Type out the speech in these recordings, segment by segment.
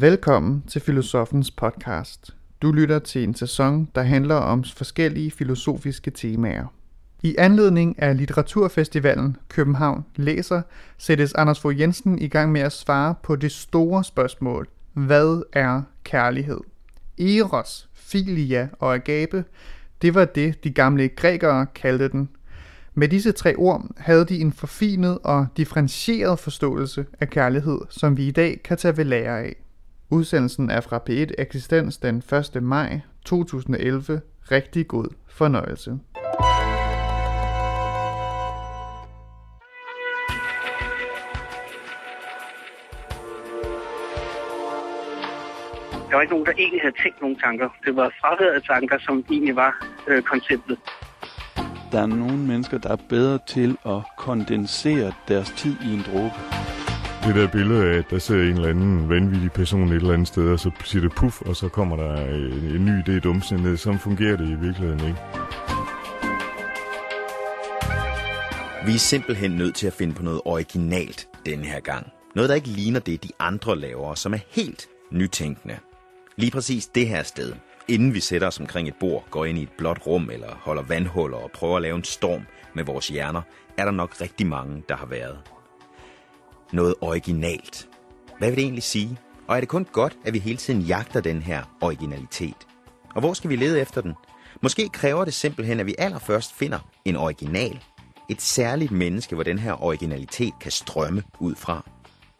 Velkommen til Filosofens podcast. Du lytter til en sæson, der handler om forskellige filosofiske temaer. I anledning af Litteraturfestivalen København Læser sættes Anders Fogh Jensen i gang med at svare på det store spørgsmål. Hvad er kærlighed? Eros, filia og agape, det var det, de gamle grækere kaldte den. Med disse tre ord havde de en forfinet og differentieret forståelse af kærlighed, som vi i dag kan tage ved lære af. Udsendelsen er fra P1 Eksistens den 1. maj 2011. Rigtig god fornøjelse. Der var ikke nogen, der egentlig havde tænkt nogle tanker. Det var fraværet af tanker, som egentlig var øh, konceptet. Der er nogle mennesker, der er bedre til at kondensere deres tid i en dråbe. Det der billede af, at der sidder en eller anden vanvittig person et eller andet sted, og så siger det puff, og så kommer der en, en ny idé dumsen ned. Sådan fungerer det i virkeligheden ikke. Vi er simpelthen nødt til at finde på noget originalt denne her gang. Noget, der ikke ligner det, de andre laver, som er helt nytænkende. Lige præcis det her sted, inden vi sætter os omkring et bord, går ind i et blåt rum eller holder vandhuller og prøver at lave en storm med vores hjerner, er der nok rigtig mange, der har været. Noget originalt. Hvad vil det egentlig sige? Og er det kun godt, at vi hele tiden jagter den her originalitet? Og hvor skal vi lede efter den? Måske kræver det simpelthen, at vi allerførst finder en original. Et særligt menneske, hvor den her originalitet kan strømme ud fra.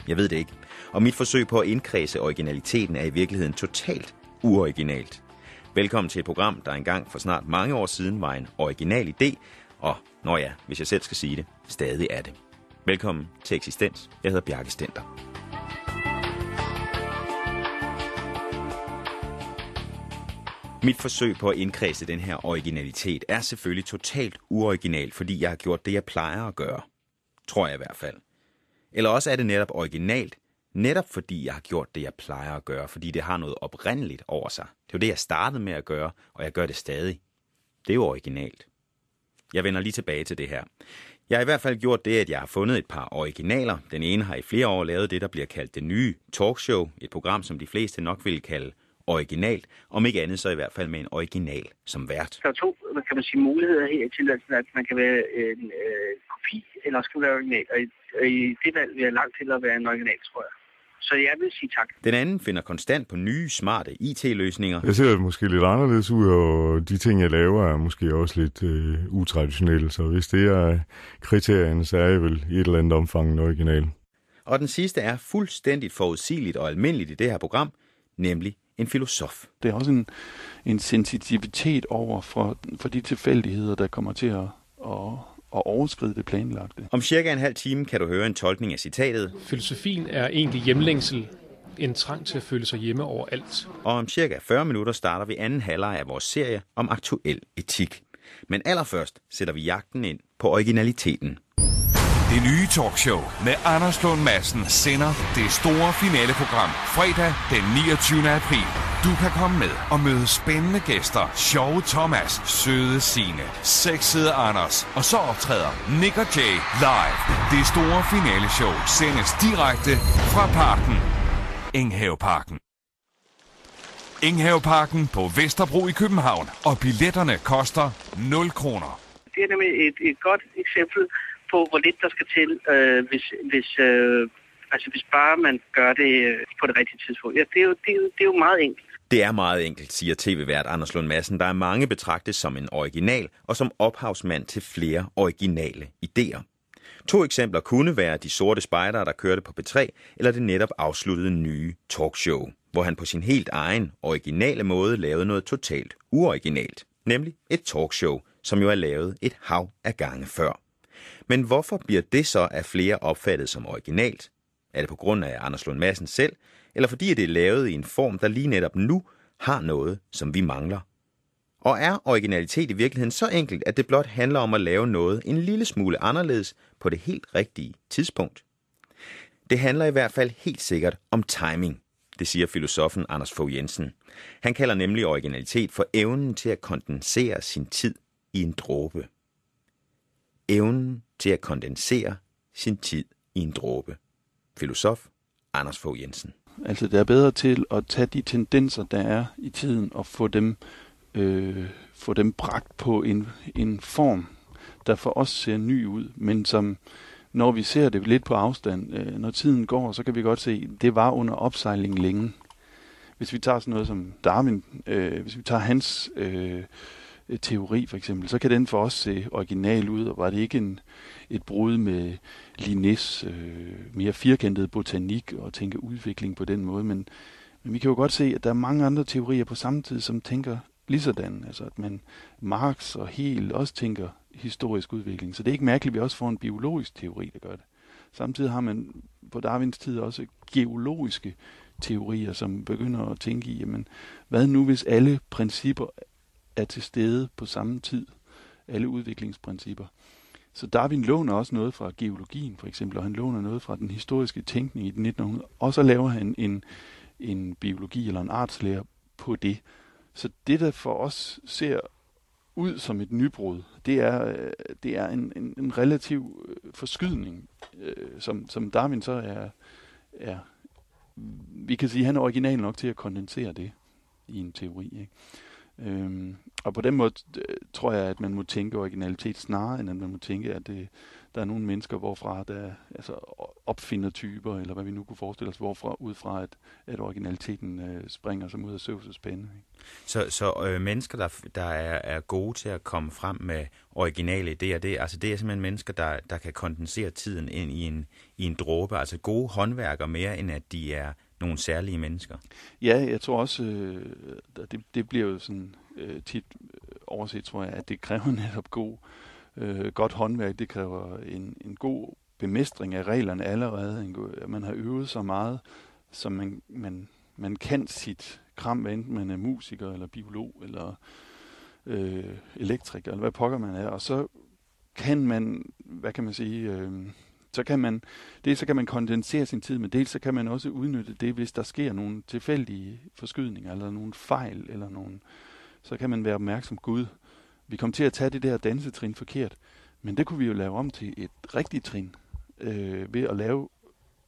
Jeg ved det ikke. Og mit forsøg på at indkredse originaliteten er i virkeligheden totalt uoriginalt. Velkommen til et program, der engang for snart mange år siden var en original idé, og, når ja, hvis jeg selv skal sige det, stadig er det. Velkommen til Eksistens. Jeg hedder Bjarke Stenter. Mit forsøg på at indkredse den her originalitet er selvfølgelig totalt uoriginal, fordi jeg har gjort det, jeg plejer at gøre. Tror jeg i hvert fald. Eller også er det netop originalt, netop fordi jeg har gjort det, jeg plejer at gøre, fordi det har noget oprindeligt over sig. Det er jo det, jeg startede med at gøre, og jeg gør det stadig. Det er jo originalt. Jeg vender lige tilbage til det her. Jeg har i hvert fald gjort det, at jeg har fundet et par originaler. Den ene har i flere år lavet det, der bliver kaldt det nye talkshow. Et program, som de fleste nok ville kalde originalt. Om ikke andet, så i hvert fald med en original som vært. Der er to kan man sige, muligheder her i tilværelsen, at man kan være en øh, kopi, eller skal være original. Og i, og i det valg vil jeg langt til at være en original, tror jeg. Så jeg vil sige tak. Den anden finder konstant på nye, smarte IT-løsninger. Jeg ser måske lidt anderledes ud, og de ting, jeg laver, er måske også lidt øh, utraditionelle. Så hvis det er kriterierne, så er jeg vel i et eller andet omfang en original. Og den sidste er fuldstændigt forudsigeligt og almindeligt i det her program, nemlig en filosof. Det er også en, en sensitivitet over for, for de tilfældigheder, der kommer til at, at, at overskride det planlagte. Om cirka en halv time kan du høre en tolkning af citatet, Filosofien er egentlig hjemlængsel, en trang til at føle sig hjemme overalt. og om cirka 40 minutter starter vi anden halvleg af vores serie om aktuel etik. Men allerførst sætter vi jagten ind på originaliteten. Det nye talkshow med Anders Lund Madsen sender det store finaleprogram fredag den 29. april. Du kan komme med og møde spændende gæster. Sjove Thomas, søde Sine, sexede Anders. Og så optræder Nick og Jay live. Det store finaleshow sendes direkte fra parken. Enghaveparken. Enghaveparken på Vesterbro i København. Og billetterne koster 0 kroner. Det er nemlig et, et godt eksempel på, hvor lidt der skal til, øh, hvis, hvis, øh, altså, hvis bare man gør det øh, på det rigtige tidspunkt. Ja, det, er jo, det, er jo, det er jo meget enkelt. Det er meget enkelt, siger tv-vært Anders Lund Madsen. Der er mange betragtet som en original og som ophavsmand til flere originale idéer. To eksempler kunne være de sorte spejdere, der kørte på P3, eller det netop afsluttede nye talkshow, hvor han på sin helt egen originale måde lavede noget totalt uoriginalt, nemlig et talkshow, som jo er lavet et hav af gange før. Men hvorfor bliver det så af flere opfattet som originalt? Er det på grund af Anders Lund Madsen selv, eller fordi det er lavet i en form, der lige netop nu har noget, som vi mangler? Og er originalitet i virkeligheden så enkelt, at det blot handler om at lave noget en lille smule anderledes på det helt rigtige tidspunkt? Det handler i hvert fald helt sikkert om timing, det siger filosofen Anders Fogh Jensen. Han kalder nemlig originalitet for evnen til at kondensere sin tid i en dråbe. Evnen til at kondensere sin tid i en dråbe. Filosof Anders Fogh Jensen. Altså det er bedre til at tage de tendenser, der er i tiden, og få dem, øh, få dem bragt på en, en form, der for os ser ny ud, men som når vi ser det lidt på afstand, øh, når tiden går, så kan vi godt se, at det var under opsejling længe. Hvis vi tager sådan noget som Darwin, øh, hvis vi tager hans øh, Øh, teori for eksempel, så kan den for os se original ud, og var det ikke en, et brud med Linnés øh, mere firkantede botanik og tænke udvikling på den måde, men, men vi kan jo godt se, at der er mange andre teorier på samme tid, som tænker ligesådan, altså at man Marx og Hegel også tænker historisk udvikling. Så det er ikke mærkeligt, at vi også får en biologisk teori, der gør det. Samtidig har man på Darwins tid også geologiske teorier, som begynder at tænke i, jamen, hvad nu hvis alle principper er til stede på samme tid? Alle udviklingsprincipper. Så Darwin låner også noget fra geologien, for eksempel, og han låner noget fra den historiske tænkning i 1900, og så laver han en, en biologi eller en artslære på det. Så det, der for os ser ud som et nybrud, det er, øh, det er en, en, en relativ øh, forskydning, øh, som, som Darwin så er, er, vi kan sige, han er original nok til at kondensere det i en teori. Ikke? Øhm, og på den måde øh, tror jeg, at man må tænke originalitet snarere, end at man må tænke, at det, der er nogle mennesker, hvorfra der altså opfinder typer, eller hvad vi nu kunne forestille os, hvorfra ud fra, at, at originaliteten øh, springer som ud af søvsets spænde. Så, så øh, mennesker, der, der er, er gode til at komme frem med originale idéer, det, altså det er simpelthen mennesker, der, der kan kondensere tiden ind i en, i en dråbe, altså gode håndværker mere, end at de er nogle særlige mennesker. Ja, jeg tror også, øh, det, det bliver jo sådan øh, tit øh, overset, tror jeg, at det kræver netop god, øh, godt håndværk. Det kræver en, en god bemestring af reglerne allerede. En, at man har øvet så meget, som man, man, man kan sit kram, enten man er musiker, eller biolog, eller øh, elektriker, eller hvad pokker man er. Og så kan man, hvad kan man sige... Øh, så kan man, dels så kan man kondensere sin tid, men dels så kan man også udnytte det, hvis der sker nogle tilfældige forskydninger, eller nogle fejl, eller nogle, så kan man være opmærksom, Gud, vi kom til at tage det der dansetrin forkert, men det kunne vi jo lave om til et rigtigt trin, øh, ved at lave,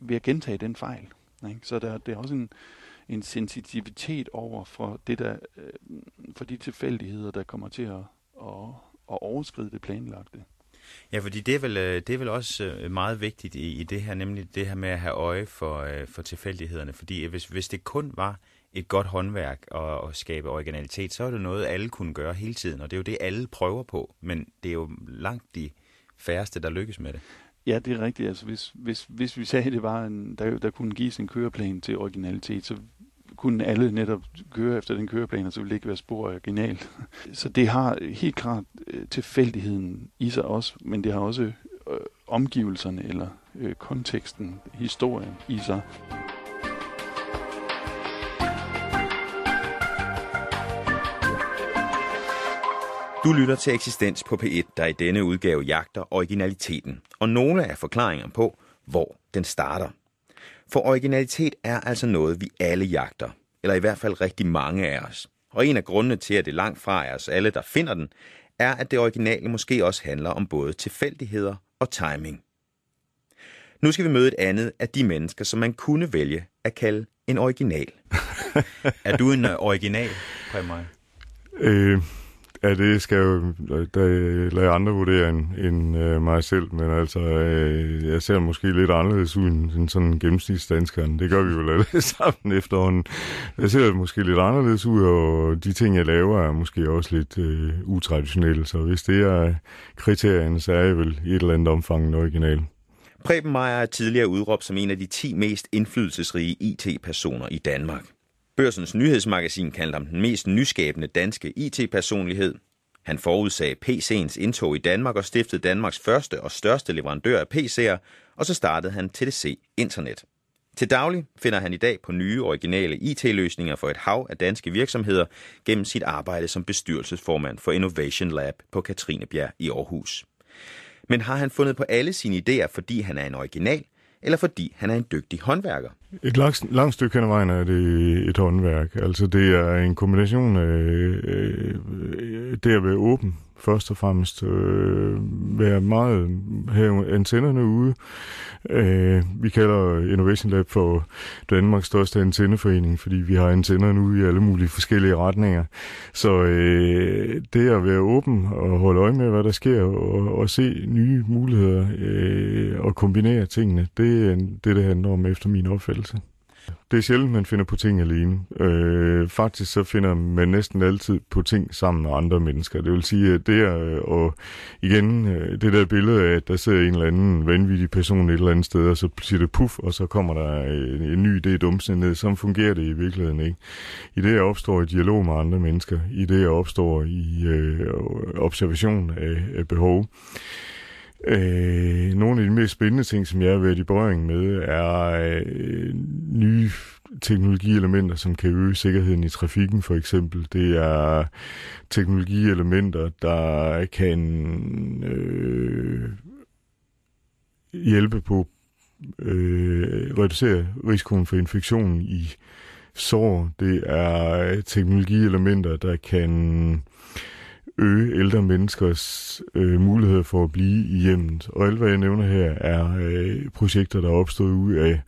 ved at gentage den fejl. Ikke? Så der, der er også en, en sensitivitet over for det der, øh, for de tilfældigheder, der kommer til at, at, at overskride det planlagte. Ja, fordi det er vel, øh, det er vel også øh, meget vigtigt i, i det her, nemlig det her med at have øje for, øh, for tilfældighederne. Fordi hvis, hvis det kun var et godt håndværk og, og skabe originalitet, så er det noget, alle kunne gøre hele tiden, og det er jo det, alle prøver på, men det er jo langt de færreste, der lykkes med det. Ja, det er rigtigt. Altså, hvis, hvis, hvis vi sagde, at det var en, der, der kunne gives en køreplan til originalitet, så kunne alle netop køre efter den køreplan, og så ville det ikke være spor originalt. Så det har helt klart øh, tilfældigheden i sig også, men det har også øh, omgivelserne eller øh, konteksten, historien i sig. Du lytter til Eksistens på P1, der i denne udgave jagter originaliteten, og nogle af forklaringerne på, hvor den starter. For originalitet er altså noget, vi alle jagter, eller i hvert fald rigtig mange af os. Og en af grundene til, at det langt fra er os alle, der finder den, er, at det originale måske også handler om både tilfældigheder og timing. Nu skal vi møde et andet af de mennesker, som man kunne vælge at kalde en original. er du en original, Præmaj? Øh, Ja, det skal jo der lade andre vurdere end, end øh, mig selv, men altså, øh, jeg ser måske lidt anderledes ud end, end sådan gennemsnitsdanskeren. Det gør vi jo alle sammen efterhånden. Jeg ser måske lidt anderledes ud, og de ting, jeg laver, er måske også lidt øh, utraditionelle. Så hvis det er kriterierne, så er jeg vel i et eller andet omfang en original. Preben Meyer er tidligere udråbt som en af de 10 mest indflydelsesrige IT-personer i Danmark. Børsens nyhedsmagasin kaldte ham den mest nyskabende danske IT-personlighed. Han forudsagde PC'ens indtog i Danmark og stiftede Danmarks første og største leverandør af PC'er, og så startede han TDC Internet. Til daglig finder han i dag på nye originale IT-løsninger for et hav af danske virksomheder gennem sit arbejde som bestyrelsesformand for Innovation Lab på Katrinebjerg i Aarhus. Men har han fundet på alle sine idéer, fordi han er en original, eller fordi han er en dygtig håndværker? Et langt, langt stykke hen ad vejen er det et håndværk. Altså det er en kombination af øh, det at være åben først og fremmest øh, være meget, have antennerne ude. Øh, vi kalder Innovation Lab for Danmarks største antenneforening, fordi vi har antennerne ude i alle mulige forskellige retninger. Så øh, det at være åben og holde øje med, hvad der sker, og, og se nye muligheder øh, og kombinere tingene, det er det, det handler om efter min opfattelse. Det er sjældent, man finder på ting alene. Øh, faktisk så finder man næsten altid på ting sammen med andre mennesker. Det vil sige, at det er, øh, og igen, øh, det der billede af, at der sidder en eller anden vanvittig person et eller andet sted, og så siger det puff, og så kommer der en, en ny idé dumsen ned. Sådan fungerer det i virkeligheden ikke. I det, jeg opstår i dialog med andre mennesker, i det, jeg opstår i øh, observation af, af behov, Øh, nogle af de mest spændende ting, som jeg har været i berøring med, er øh, nye teknologielementer, som kan øge sikkerheden i trafikken for eksempel. Det er teknologielementer, der kan øh, hjælpe på øh, reducere risikoen for infektion i sår. Det er teknologielementer, der kan øge ældre menneskers øh, mulighed for at blive i hjemmet. Og alt, hvad jeg nævner her, er øh, projekter, der er opstået ud af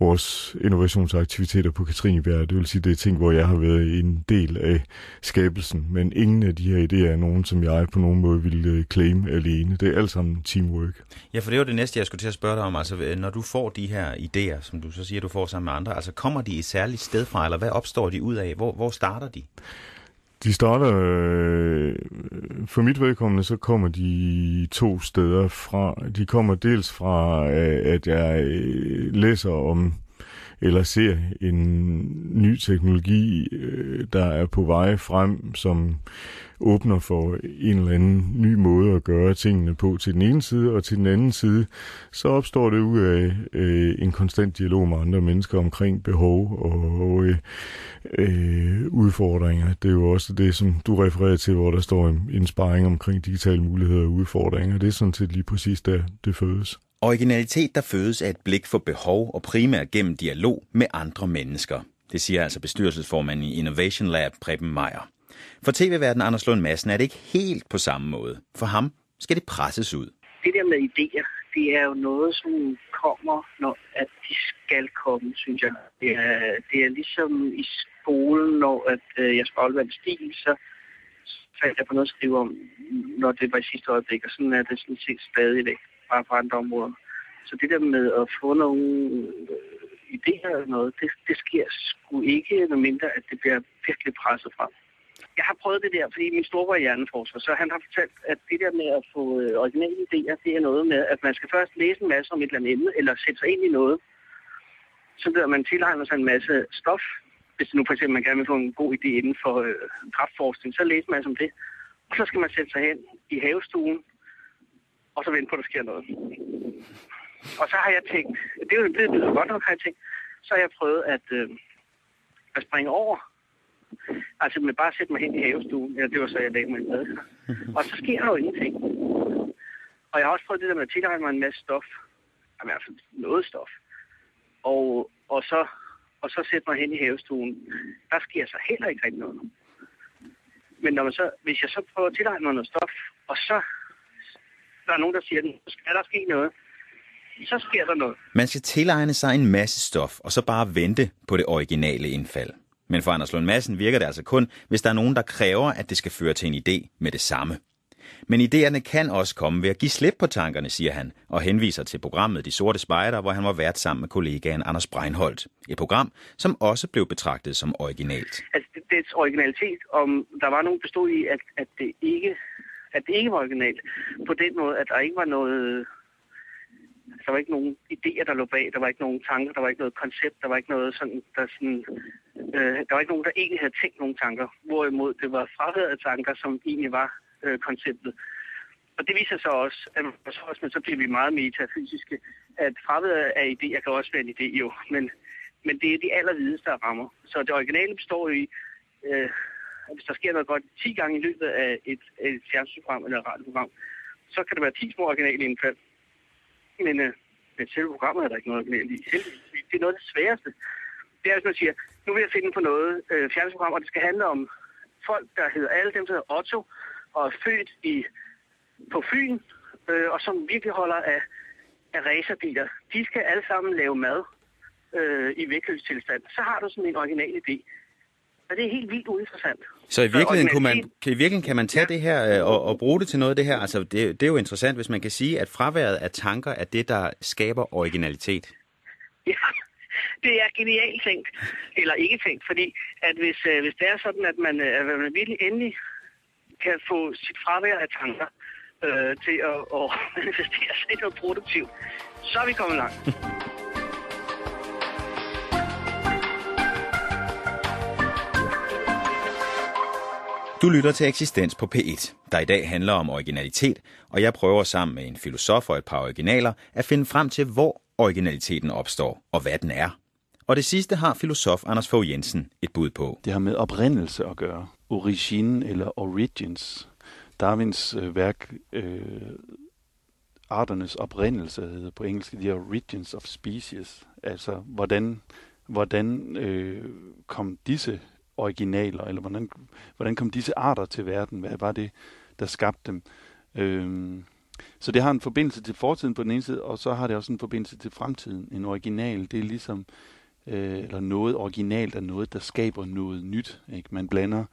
vores innovationsaktiviteter på Katrinebjerg. Det vil sige, det er ting, hvor jeg har været en del af skabelsen, men ingen af de her idéer er nogen, som jeg på nogen måde ville øh, claim alene. Det er alt sammen teamwork. Ja, for det var det næste, jeg skulle til at spørge dig om. Altså, øh, når du får de her idéer, som du så siger, du får sammen med andre, altså kommer de et særligt sted fra, eller hvad opstår de ud af? Hvor, hvor starter de? De starter, øh, for mit vedkommende, så kommer de to steder fra. De kommer dels fra, øh, at jeg øh, læser om eller ser en ny teknologi, øh, der er på vej frem, som åbner for en eller anden ny måde at gøre tingene på til den ene side, og til den anden side, så opstår det ud af øh, en konstant dialog med andre mennesker omkring behov og øh, øh, udfordringer. Det er jo også det, som du refererer til, hvor der står en, en sparring omkring digitale muligheder og udfordringer. Det er sådan set lige præcis der, det fødes. Originalitet, der fødes af et blik for behov og primært gennem dialog med andre mennesker. Det siger altså bestyrelsesformanden i Innovation Lab, Preben Meier. For tv-verden Anders Lund Madsen er det ikke helt på samme måde. For ham skal det presses ud. Det der med idéer, det er jo noget, som kommer, når at de skal komme, synes jeg. Det er, det er ligesom i skolen, når at, øh, jeg skal aflevere en stil, så fandt jeg på noget at skrive om, når det var i sidste øjeblik, og sådan er det sådan set stadigvæk, bare fra andre områder. Så det der med at få nogle øh, idéer eller noget, det, det sker sgu ikke, mindre at det bliver virkelig presset frem jeg har prøvet det der, fordi min store er hjerneforsker, så han har fortalt, at det der med at få øh, originale idéer, det er noget med, at man skal først læse en masse om et eller andet emne, eller sætte sig ind i noget. Så der man tilegner sig en masse stof. Hvis nu for eksempel man gerne vil få en god idé inden for øh, kraftforskning, så læser man om det. Og så skal man sætte sig hen i havestuen, og så vente på, at der sker noget. Og så har jeg tænkt, det er jo det, er godt nok, har jeg tænkt, så har jeg prøvet at, øh, at springe over Altså med bare at sætte mig hen i havestuen, ja, det var så, jeg lagde mig i bad. Og så sker der jo ingenting. Og jeg har også prøvet det der med at tilegne mig en masse stof. Jamen, i hvert fald noget stof. Og, og, så, og så sætte mig hen i havestuen. Der sker så heller ikke rigtig noget. Men når man så, hvis jeg så prøver at tilegne mig noget stof, og så der er nogen, der siger, så skal der ske noget, så sker der noget. Man skal tilegne sig en masse stof, og så bare vente på det originale indfald. Men for Anders Lund Madsen virker det altså kun, hvis der er nogen, der kræver, at det skal føre til en idé med det samme. Men idéerne kan også komme ved at give slip på tankerne, siger han, og henviser til programmet De Sorte Spejder, hvor han var vært sammen med kollegaen Anders Breinholt. Et program, som også blev betragtet som originalt. Altså, dets originalitet, om der var nogen, der stod i, at, at, det ikke, at det ikke var originalt, på den måde, at der ikke var noget der var ikke nogen idéer, der lå bag. Der var ikke nogen tanker. Der var ikke noget koncept. Der var ikke noget sådan, der sådan... Øh, der var ikke nogen, der egentlig havde tænkt nogen tanker. Hvorimod det var fraværet tanker, som egentlig var øh, konceptet. Og det viser sig også, at så, også, men så bliver vi meget metafysiske, at fraværet af idéer kan også være en idé jo, men, men det er de allervideste, der rammer. Så det originale består i, øh, at hvis der sker noget godt 10 gange i løbet af et, et fjernsynsprogram eller et radioprogram, så kan det være 10 små originale indfald men, øh, men selve programmet er der ikke noget originalt i. Det er noget af det sværeste. Det er, hvis man siger, nu vil jeg finde på noget øh, fjernsynsprogram, og det skal handle om folk, der hedder alle dem, der hedder Otto, og er født i, på Fyn, øh, og som virkelig holder af, af racerbiler, de skal alle sammen lave mad øh, i vægtløstilstand. Så har du sådan en original idé. Og det er helt vildt uinteressant. Så i virkeligheden, kunne man, kan, i virkeligheden kan man tage ja. det her øh, og, og bruge det til noget af det her. Altså, det, det er jo interessant, hvis man kan sige, at fraværet af tanker er det, der skaber originalitet. Ja, det er genialt tænkt. Eller ikke tænkt, fordi at hvis, øh, hvis det er sådan, at man, øh, at man virkelig endelig kan få sit fravær af tanker øh, til at, at manifestere sig i noget produktivt, så er vi kommet langt. Du lytter til Eksistens på P1, der i dag handler om originalitet, og jeg prøver sammen med en filosof og et par originaler at finde frem til, hvor originaliteten opstår og hvad den er. Og det sidste har filosof Anders Fogh Jensen et bud på. Det har med oprindelse at gøre. Origin eller origins. Darwins øh, værk, øh, Arternes oprindelse, hedder på engelsk The Origins of Species. Altså, hvordan, hvordan øh, kom disse originaler, eller hvordan, hvordan kom disse arter til verden? Hvad var det, der skabte dem? Øhm, så det har en forbindelse til fortiden på den ene side, og så har det også en forbindelse til fremtiden. En original, det er ligesom, øh, eller noget originalt er noget, der skaber noget nyt. Ikke? Man blander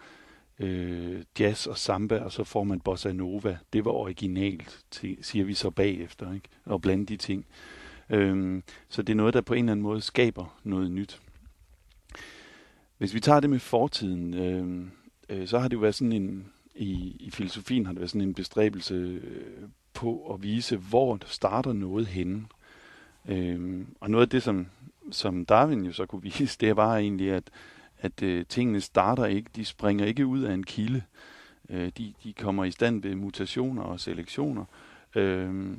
øh, jazz og samba, og så får man bossa nova. Det var originalt, til, siger vi så bagefter, ikke? at blande de ting. Øhm, så det er noget, der på en eller anden måde skaber noget nyt. Hvis vi tager det med fortiden, øh, øh, så har det jo været sådan en, i, i filosofien har det været sådan en bestræbelse øh, på at vise, hvor starter noget henne. Øh, og noget af det, som, som Darwin jo så kunne vise, det var egentlig, at, at øh, tingene starter ikke, de springer ikke ud af en kilde. Øh, de, de kommer i stand ved mutationer og selektioner. Øh,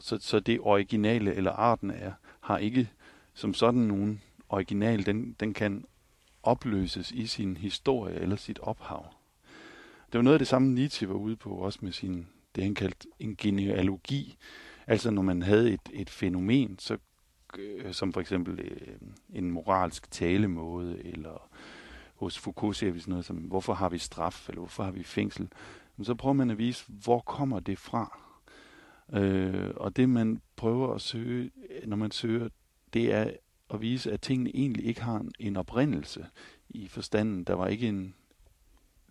så, så det originale eller arten er, har ikke som sådan nogen original, den, den kan opløses i sin historie eller sit ophav. Det var noget af det samme Nietzsche var ude på, også med sin, det han kaldte en genealogi. Altså når man havde et, et fænomen, så, øh, som for eksempel øh, en moralsk talemåde, eller hos Foucault ser vi sådan noget som, hvorfor har vi straf, eller hvorfor har vi fængsel, Men så prøver man at vise, hvor kommer det fra? Øh, og det man prøver at søge, når man søger, det er at vise, at tingene egentlig ikke har en, en oprindelse i forstanden. Der var ikke en,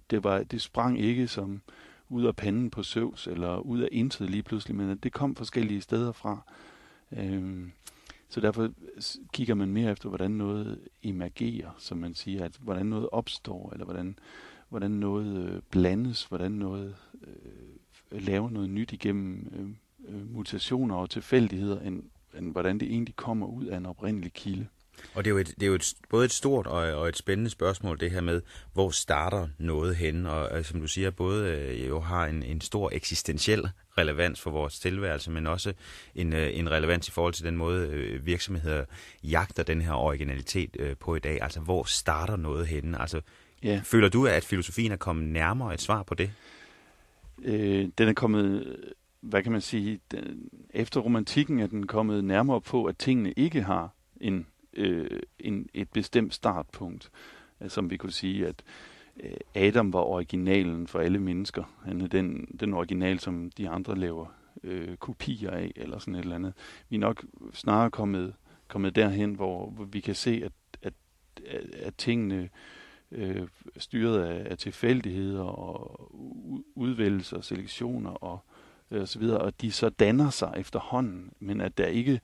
det, var, det sprang ikke som ud af panden på søvs, eller ud af intet lige pludselig, men det kom forskellige steder fra. Øhm, så derfor kigger man mere efter, hvordan noget emergerer, som man siger, at hvordan noget opstår, eller hvordan, hvordan noget øh, blandes, hvordan noget øh, laver noget nyt igennem øh, øh mutationer og tilfældigheder, end, end hvordan det egentlig kommer ud af en oprindelig kilde. Og det er jo, et, det er jo et, både et stort og, og et spændende spørgsmål, det her med, hvor starter noget hen? Og øh, som du siger, både øh, jo har en, en stor eksistentiel relevans for vores tilværelse, men også en, øh, en relevans i forhold til den måde, øh, virksomheder jagter den her originalitet øh, på i dag. Altså, hvor starter noget henne? Altså, Ja. føler du, at filosofien er kommet nærmere et svar på det? øh, den er kommet, hvad kan man sige, den, efter romantikken er den kommet nærmere på, at tingene ikke har en, øh, en, et bestemt startpunkt. Som vi kunne sige, at øh, Adam var originalen for alle mennesker. Han er den, den original, som de andre laver øh, kopier af, eller sådan et eller andet. Vi er nok snarere kommet, kommet derhen, hvor, hvor vi kan se, at, at, at, at tingene øh, styret af, af tilfældigheder og udvælgelser og selektioner og, øh, og så videre, og de så danner sig efterhånden, men at der ikke,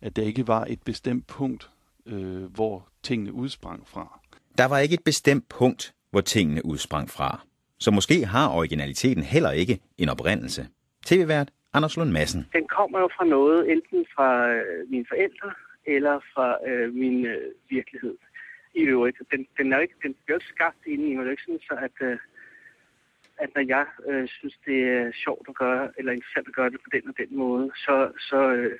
at der ikke var et bestemt punkt, øh, hvor tingene udsprang fra. Der var ikke et bestemt punkt, hvor tingene udsprang fra. Så måske har originaliteten heller ikke en oprindelse. TV-vært Anders Lund Madsen. Den kommer jo fra noget, enten fra øh, mine forældre eller fra øh, min øh, virkelighed i øvrigt. Den, den, er jo ikke, den bliver ikke skabt inde i mig. Det er ikke sådan, så at, øh, at når jeg øh, synes, det er sjovt at gøre, eller interessant at gøre det på den og den måde, så, så, øh,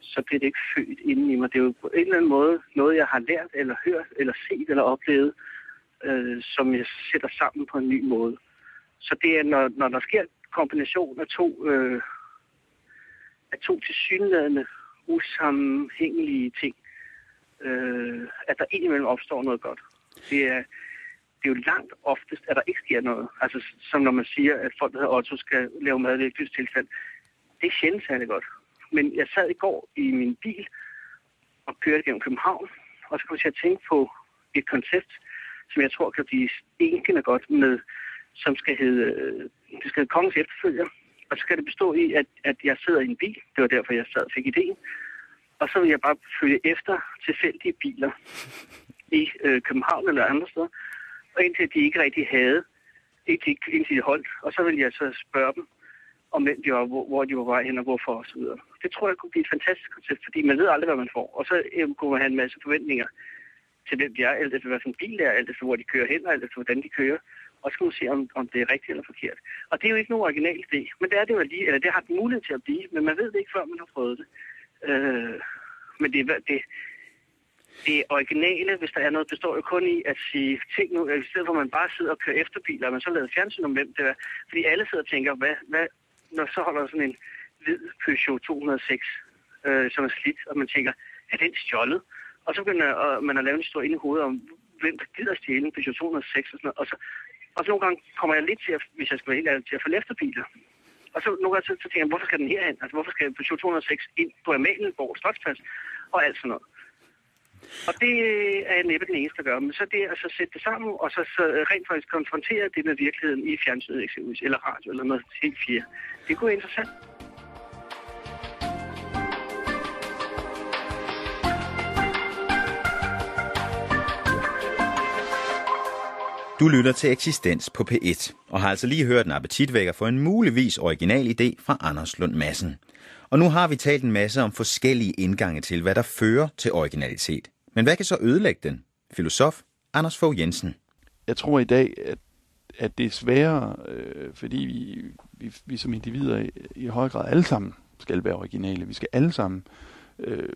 så bliver det ikke født inden i mig. Det er jo på en eller anden måde noget, jeg har lært, eller hørt, eller set, eller oplevet, øh, som jeg sætter sammen på en ny måde. Så det er, når, når der sker kombination af to, øh, af to tilsyneladende usammenhængelige ting, øh, at der indimellem opstår noget godt. Det er, det er jo langt oftest, at der ikke sker noget. Altså som når man siger, at folk, der hedder Otto, skal lave mad i et tilstand. Det er sjældent særlig godt. Men jeg sad i går i min bil og kørte gennem København, og så kom jeg tænke på et koncept, som jeg tror kan blive enkende godt med, som skal hedde, øh, det skal hedde Kongens Efterfølger. Og så skal det bestå i, at, at jeg sidder i en bil. Det var derfor, jeg sad og fik ideen. Og så vil jeg bare følge efter tilfældige biler i øh, København eller andre steder. Og indtil de ikke rigtig havde, indtil, indtil de holdt. Og så ville jeg så spørge dem, om hvem de var, hvor, hvor de var vej hen og hvorfor osv. Det tror jeg kunne blive et fantastisk koncept, fordi man ved aldrig, hvad man får. Og så øh, kunne man have en masse forventninger til hvem de er, alt efter hvad for en bil er, alt efter hvor de kører hen, og alt efter hvordan de kører. Og så kan man se, om, om det er rigtigt eller forkert. Og det er jo ikke nogen original idé, men det er det jo lige, eller det har den mulighed til at blive, men man ved det ikke, før man har prøvet det. Øh, men det, det, det originale, hvis der er noget, består jo kun i at sige ting nu, i stedet for at man bare sidder og kører efter biler, og man så lavet fjernsyn om hvem det er. Fordi alle sidder og tænker, hvad, hvad, når så holder sådan en hvid Peugeot 206, øh, som er slidt, og man tænker, er den stjålet? Og så begynder og man at lave en historie ind i hovedet om, hvem der gider stjæle en Peugeot 206 og sådan noget. Og så, og så nogle gange kommer jeg lidt til, at, hvis jeg skal være helt ærlig, til at følge efter biler. Og så nogle gange så, så tænker jeg, hvorfor skal den herhen? Altså, hvorfor skal Peugeot 206 ind på Amalienborg Slotsplads og alt sådan noget? Og det øh, er jeg næppe den eneste, der gør. Men så det altså sætte det sammen, og så, så øh, rent faktisk konfrontere det med virkeligheden i fjernsynet eksempelvis, eller radio, eller noget helt fire. Det kunne være interessant. Du lytter til Eksistens på P1, og har altså lige hørt en appetitvækker for en muligvis original idé fra Anders Lund Madsen. Og nu har vi talt en masse om forskellige indgange til, hvad der fører til originalitet. Men hvad kan så ødelægge den? Filosof Anders Fogh Jensen. Jeg tror i dag, at, at det er sværere, øh, fordi vi, vi, vi som individer i, i høj grad alle sammen skal være originale. Vi skal alle sammen øh,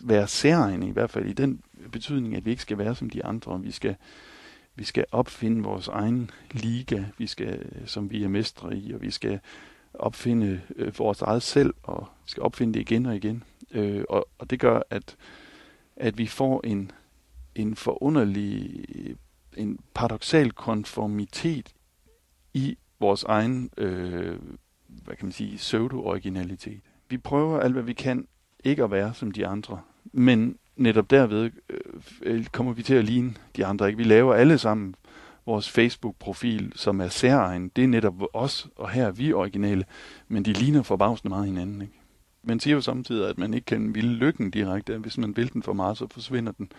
være særlige, i hvert fald i den betydning, at vi ikke skal være som de andre. Vi skal, vi skal opfinde vores egen liga, vi skal, som vi er mestre i, og vi skal opfinde øh, vores eget selv, og vi skal opfinde det igen og igen. Øh, og, og det gør, at at vi får en, en forunderlig, øh, en paradoxal konformitet i vores egen, øh, hvad kan man sige, pseudo-originalitet. Vi prøver alt, hvad vi kan, ikke at være som de andre, men netop derved øh, kommer vi til at ligne de andre. Ikke? Vi laver alle sammen vores Facebook-profil, som er særegen. Det er netop os, og her er vi originale, men de ligner forbavsende meget hinanden. Ikke? Man siger jo samtidig, at man ikke kan ville lykken direkte. Hvis man vil den for meget, så forsvinder den.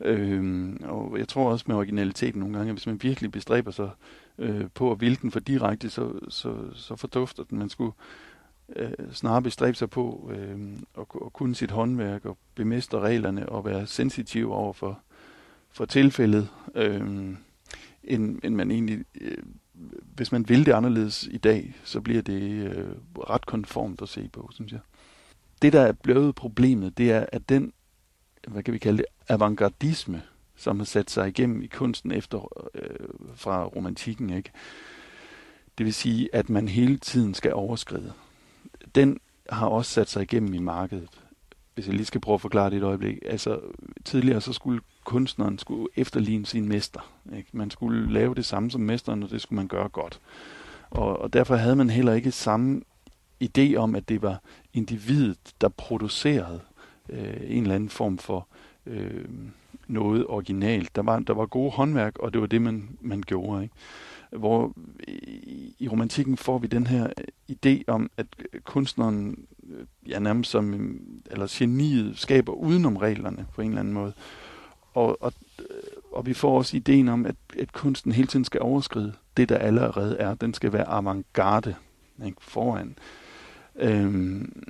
Øhm, og jeg tror også med originaliteten nogle gange, at hvis man virkelig bestræber sig øh, på at ville den for direkte, så, så, så fordufter den. Man skulle øh, snarere bestræbe sig på øh, at, at kunne sit håndværk og bemestre reglerne og være sensitiv over for, for tilfældet, øh, end, end man egentlig... Øh, hvis man vil det anderledes i dag, så bliver det øh, ret konformt at se på, synes jeg det, der er blevet problemet, det er, at den, hvad kan vi kalde det, avantgardisme, som har sat sig igennem i kunsten efter øh, fra romantikken, ikke? Det vil sige, at man hele tiden skal overskride. Den har også sat sig igennem i markedet. Hvis jeg lige skal prøve at forklare det et øjeblik. Altså, tidligere så skulle kunstneren skulle efterligne sin mester. Ikke? Man skulle lave det samme som mesteren, og det skulle man gøre godt. Og, og derfor havde man heller ikke samme idé om, at det var individet, der producerede øh, en eller anden form for øh, noget originalt. Der var, der var gode håndværk, og det var det, man, man gjorde. Ikke? Hvor i, i romantikken får vi den her øh, idé om, at øh, kunstneren, øh, ja nærmest som, eller geniet, skaber udenom reglerne på en eller anden måde. Og, og, og vi får også ideen om, at, at kunsten hele tiden skal overskride det, der allerede er. Den skal være avantgarde ikke? foran. Øhm,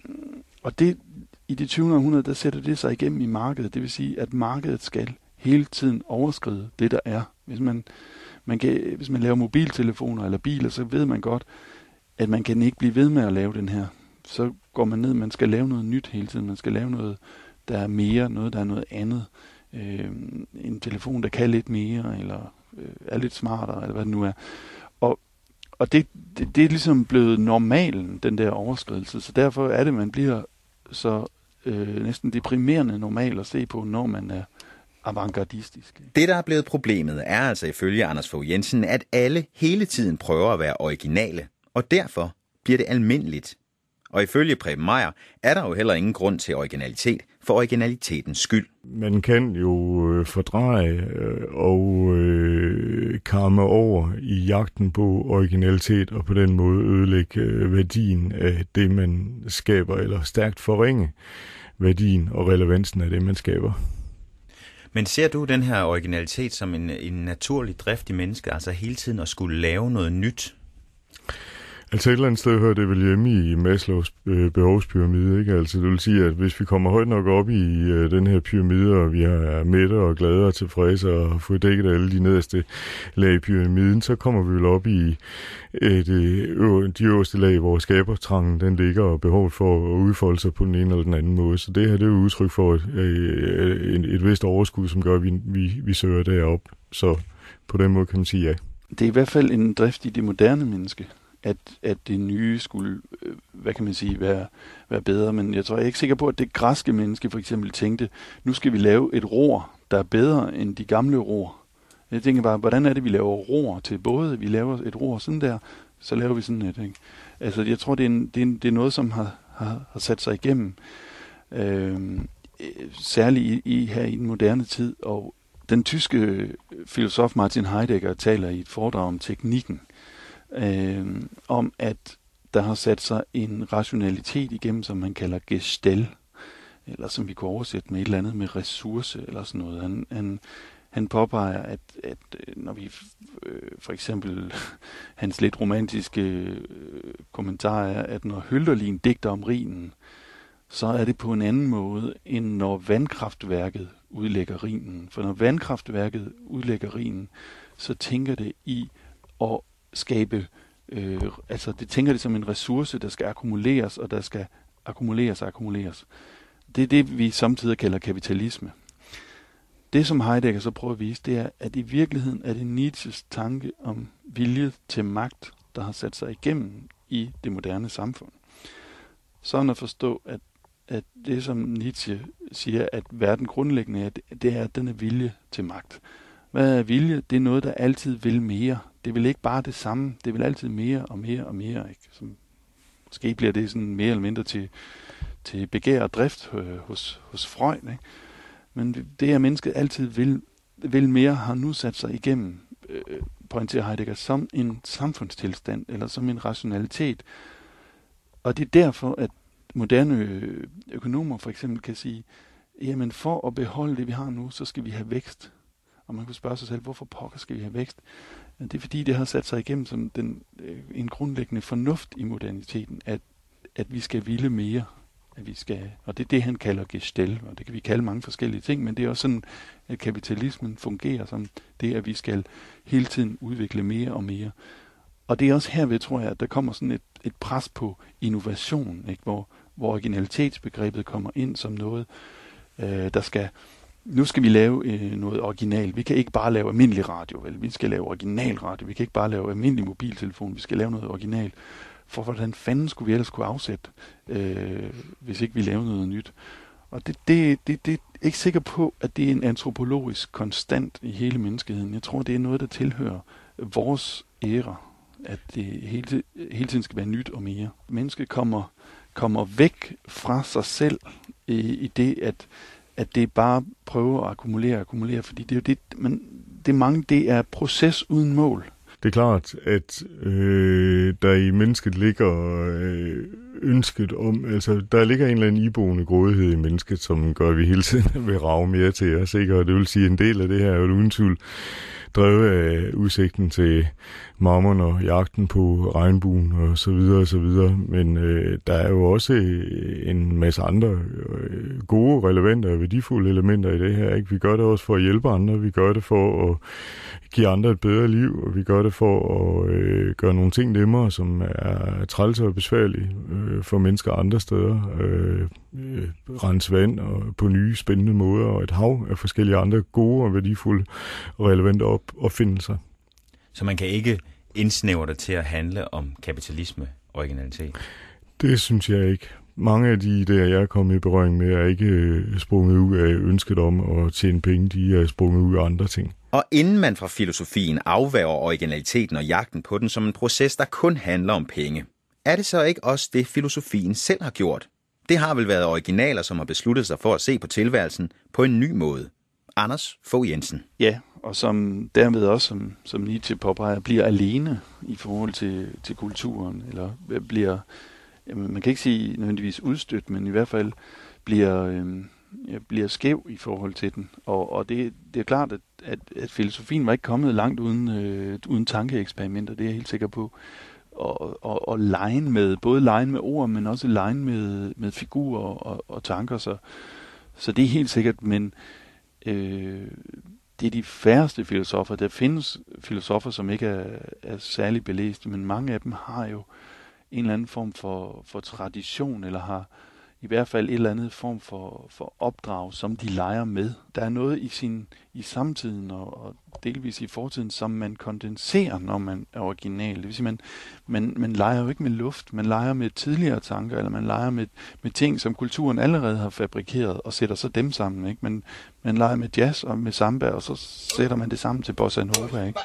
og det, i det 20. århundrede, der sætter det sig igennem i markedet. Det vil sige, at markedet skal hele tiden overskride det, der er. Hvis man, man kan, hvis man laver mobiltelefoner eller biler, så ved man godt, at man kan ikke blive ved med at lave den her. Så går man ned, man skal lave noget nyt hele tiden. Man skal lave noget, der er mere, noget, der er noget andet. Øh, en telefon, der kan lidt mere, eller øh, er lidt smartere, eller hvad det nu er. Og og det, det, det er ligesom blevet normalen, den der overskridelse. Så derfor er det, man bliver så øh, næsten deprimerende normal at se på, når man er avantgardistisk. Det, der er blevet problemet, er altså ifølge Anders Fogh Jensen, at alle hele tiden prøver at være originale, og derfor bliver det almindeligt. Og ifølge Preben Meier er der jo heller ingen grund til originalitet for originalitetens skyld. Man kan jo øh, fordreje øh, og øh, karme over i jagten på originalitet og på den måde ødelægge øh, værdien af det, man skaber, eller stærkt forringe værdien og relevansen af det, man skaber. Men ser du den her originalitet som en, en naturlig drift i mennesket, altså hele tiden at skulle lave noget nyt? Altså et eller andet sted hører det vel hjemme i Maslows øh, behovspyramide, ikke? Altså det vil sige, at hvis vi kommer højt nok op i øh, den her pyramide, og vi er mætte og glade og tilfredse og har fået dækket alle de nederste lag i pyramiden, så kommer vi vel op i øh, det øh, de øverste lag, hvor skabertrangen den ligger, og behovet for at udfolde sig på den ene eller den anden måde. Så det her det er jo udtryk for et, øh, øh et, et vist overskud, som gør, at vi, vi, vi søger derop. Så på den måde kan man sige ja. Det er i hvert fald en drift i det moderne menneske at, at det nye skulle, øh, hvad kan man sige, være, være bedre. Men jeg tror jeg er ikke sikker på, at det græske menneske for eksempel tænkte, nu skal vi lave et ror, der er bedre end de gamle ror. Jeg tænker bare, hvordan er det, vi laver ror til både? Vi laver et ror sådan der, så laver vi sådan et. Ikke? Altså, jeg tror, det er, en, det, er en, det er noget, som har, har, har sat sig igennem. Øhm, særligt i, i, her i den moderne tid. Og den tyske filosof Martin Heidegger taler i et foredrag om teknikken øh, om, at der har sat sig en rationalitet igennem, som man kalder gestel, eller som vi kunne oversætte med et eller andet med ressource, eller sådan noget. Han, han, han påpeger, at, at øh, når vi øh, for eksempel hans lidt romantiske øh, kommentar er, at når Hølderlin digter om rinen, så er det på en anden måde, end når vandkraftværket udlægger rinen. For når vandkraftværket udlægger rinen, så tænker det i at skabe, øh, altså det tænker det som en ressource, der skal akkumuleres, og der skal akkumuleres og akkumuleres. Det er det, vi samtidig kalder kapitalisme. Det, som Heidegger så prøver at vise, det er, at i virkeligheden er det Nietzsches tanke om vilje til magt, der har sat sig igennem i det moderne samfund. Sådan at forstå, at, at det, som Nietzsche siger, at verden grundlæggende er, det er den er vilje til magt. Hvad er vilje? Det er noget, der altid vil mere. Det vil ikke bare det samme. Det vil altid mere og mere og mere. Ikke? Som, måske bliver det sådan mere eller mindre til, til begær og drift øh, hos, hos Freud. Ikke? Men det, at mennesket altid vil, vil mere, har nu sat sig igennem, øh, pointerer Heidegger, som en samfundstilstand, eller som en rationalitet. Og det er derfor, at moderne øh, økonomer for eksempel kan sige, jamen for at beholde det, vi har nu, så skal vi have vækst. Og man kunne spørge sig selv, hvorfor pokker skal vi have vækst? Men det er fordi, det har sat sig igennem som den, øh, en grundlæggende fornuft i moderniteten, at, at vi skal ville mere. At vi skal, og det er det, han kalder gestel, og det kan vi kalde mange forskellige ting, men det er også sådan, at kapitalismen fungerer som det, at vi skal hele tiden udvikle mere og mere. Og det er også herved, tror jeg, at der kommer sådan et, et pres på innovation, ikke? Hvor, hvor originalitetsbegrebet kommer ind som noget, øh, der skal nu skal vi lave øh, noget original. Vi kan ikke bare lave almindelig radio, vel? Vi skal lave original radio. Vi kan ikke bare lave almindelig mobiltelefon. Vi skal lave noget original. For hvordan fanden skulle vi ellers kunne afsætte, øh, hvis ikke vi lavede noget nyt? Og det, det, det, det er ikke sikker på, at det er en antropologisk konstant i hele menneskeheden. Jeg tror, det er noget, der tilhører vores æra, at det hele, hele tiden skal være nyt og mere. Mennesket kommer, kommer væk fra sig selv i, i det, at at det er bare prøve at akkumulere og akkumulere, fordi det er jo det, man, det mange, det er proces uden mål. Det er klart, at øh, der i mennesket ligger øh, ønsket om, altså der ligger en eller anden iboende grådighed i mennesket, som gør, at vi hele tiden vil rave mere til os, ikke? og det vil sige, at en del af det her er jo uden tvivl drevet af øh, udsigten til mammon og jagten på regnbuen og så videre og så videre. Men øh, der er jo også øh, en masse andre øh, gode, relevante og værdifulde elementer i det her. Ikke? Vi gør det også for at hjælpe andre, vi gør det for at give andre et bedre liv, og vi gør det for at øh, gøre nogle ting nemmere, som er træls og besværlige øh, for mennesker andre steder. Øh, øh, rense vand og på nye spændende måder, og et hav af forskellige andre gode og værdifulde og relevante op opfindelser. Så man kan ikke indsnævre det til at handle om kapitalisme originalitet? Det synes jeg ikke. mange af de idéer, jeg er kommet i berøring med, er ikke øh, sprunget ud af ønsket om at tjene penge. De er sprunget ud af andre ting. Og inden man fra filosofien afværger originaliteten og jagten på den som en proces, der kun handler om penge, er det så ikke også det, filosofien selv har gjort? Det har vel været originaler, som har besluttet sig for at se på tilværelsen på en ny måde. Anders Fogh Jensen. Ja, og som dermed også, som, som Nietzsche påpeger, bliver alene i forhold til, til kulturen, eller øh, bliver, jamen, man kan ikke sige nødvendigvis udstødt, men i hvert fald bliver, øh, bliver skæv i forhold til den. Og, og det, det er klart, at, at, at filosofien var ikke kommet langt uden, øh, uden tankeeksperimenter, det er jeg helt sikker på. Og, og, og lejen med, både lejen med ord, men også lejen med, med figurer og, og tanker. Så, så det er helt sikkert, men øh, det er de færreste filosofer. Der findes filosofer, som ikke er, er særlig belæste, men mange af dem har jo en eller anden form for, for tradition, eller har i hvert fald et eller andet form for, for opdrag, som de leger med. Der er noget i sin i samtiden og, og delvis i fortiden, som man kondenserer, når man er original. Det vil sige, man, man, man leger jo ikke med luft, man leger med tidligere tanker, eller man leger med, med ting, som kulturen allerede har fabrikeret, og sætter så dem sammen. Ikke? Man, man leger med jazz og med samba, og så sætter man det sammen til bossa nova. Ikke?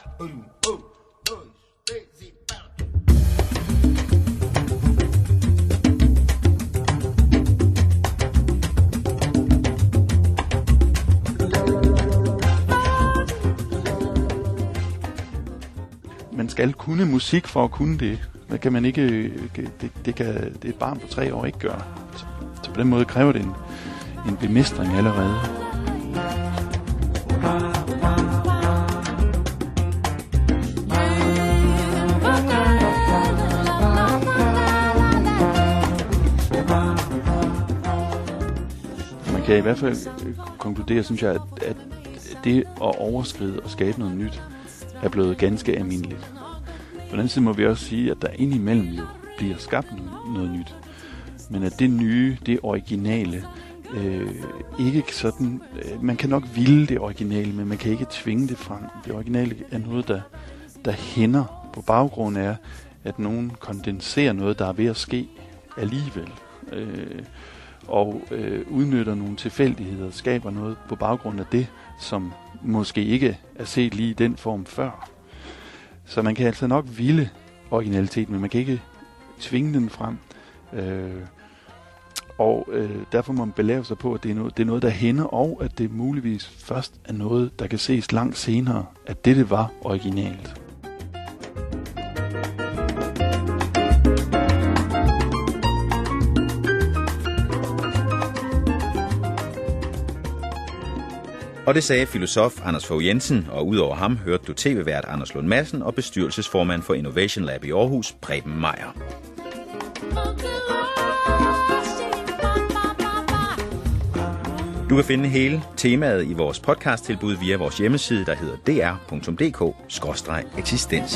Skal kunne musik for at kunne det. Det kan man ikke, øh, det, det kan det et barn på tre år ikke gøre. Så, så på den måde kræver det en, en bemestring allerede. Man kan i hvert fald øh, konkludere, synes jeg, at, at det at overskride og skabe noget nyt, er blevet ganske almindeligt. På den anden side må vi også sige, at der indimellem jo bliver skabt noget nyt. Men at det nye, det originale, øh, ikke sådan... Øh, man kan nok ville det originale, men man kan ikke tvinge det frem. Det originale er noget, der, der hænder på baggrund af, at nogen kondenserer noget, der er ved at ske alligevel. Øh, og øh, udnytter nogle tilfældigheder, skaber noget på baggrund af det, som måske ikke er set lige i den form før. Så man kan altså nok ville originalitet, men man kan ikke tvinge den frem. Øh, og øh, derfor må man belære sig på, at det er, noget, det er noget, der hænder, og at det muligvis først er noget, der kan ses langt senere, at det, det var originalt. Og det sagde filosof Anders Fogh Jensen, og udover ham hørte du tv-vært Anders Lund Madsen og bestyrelsesformand for Innovation Lab i Aarhus, Preben Meier. Du kan finde hele temaet i vores podcast-tilbud via vores hjemmeside, der hedder dr.dk-eksistens.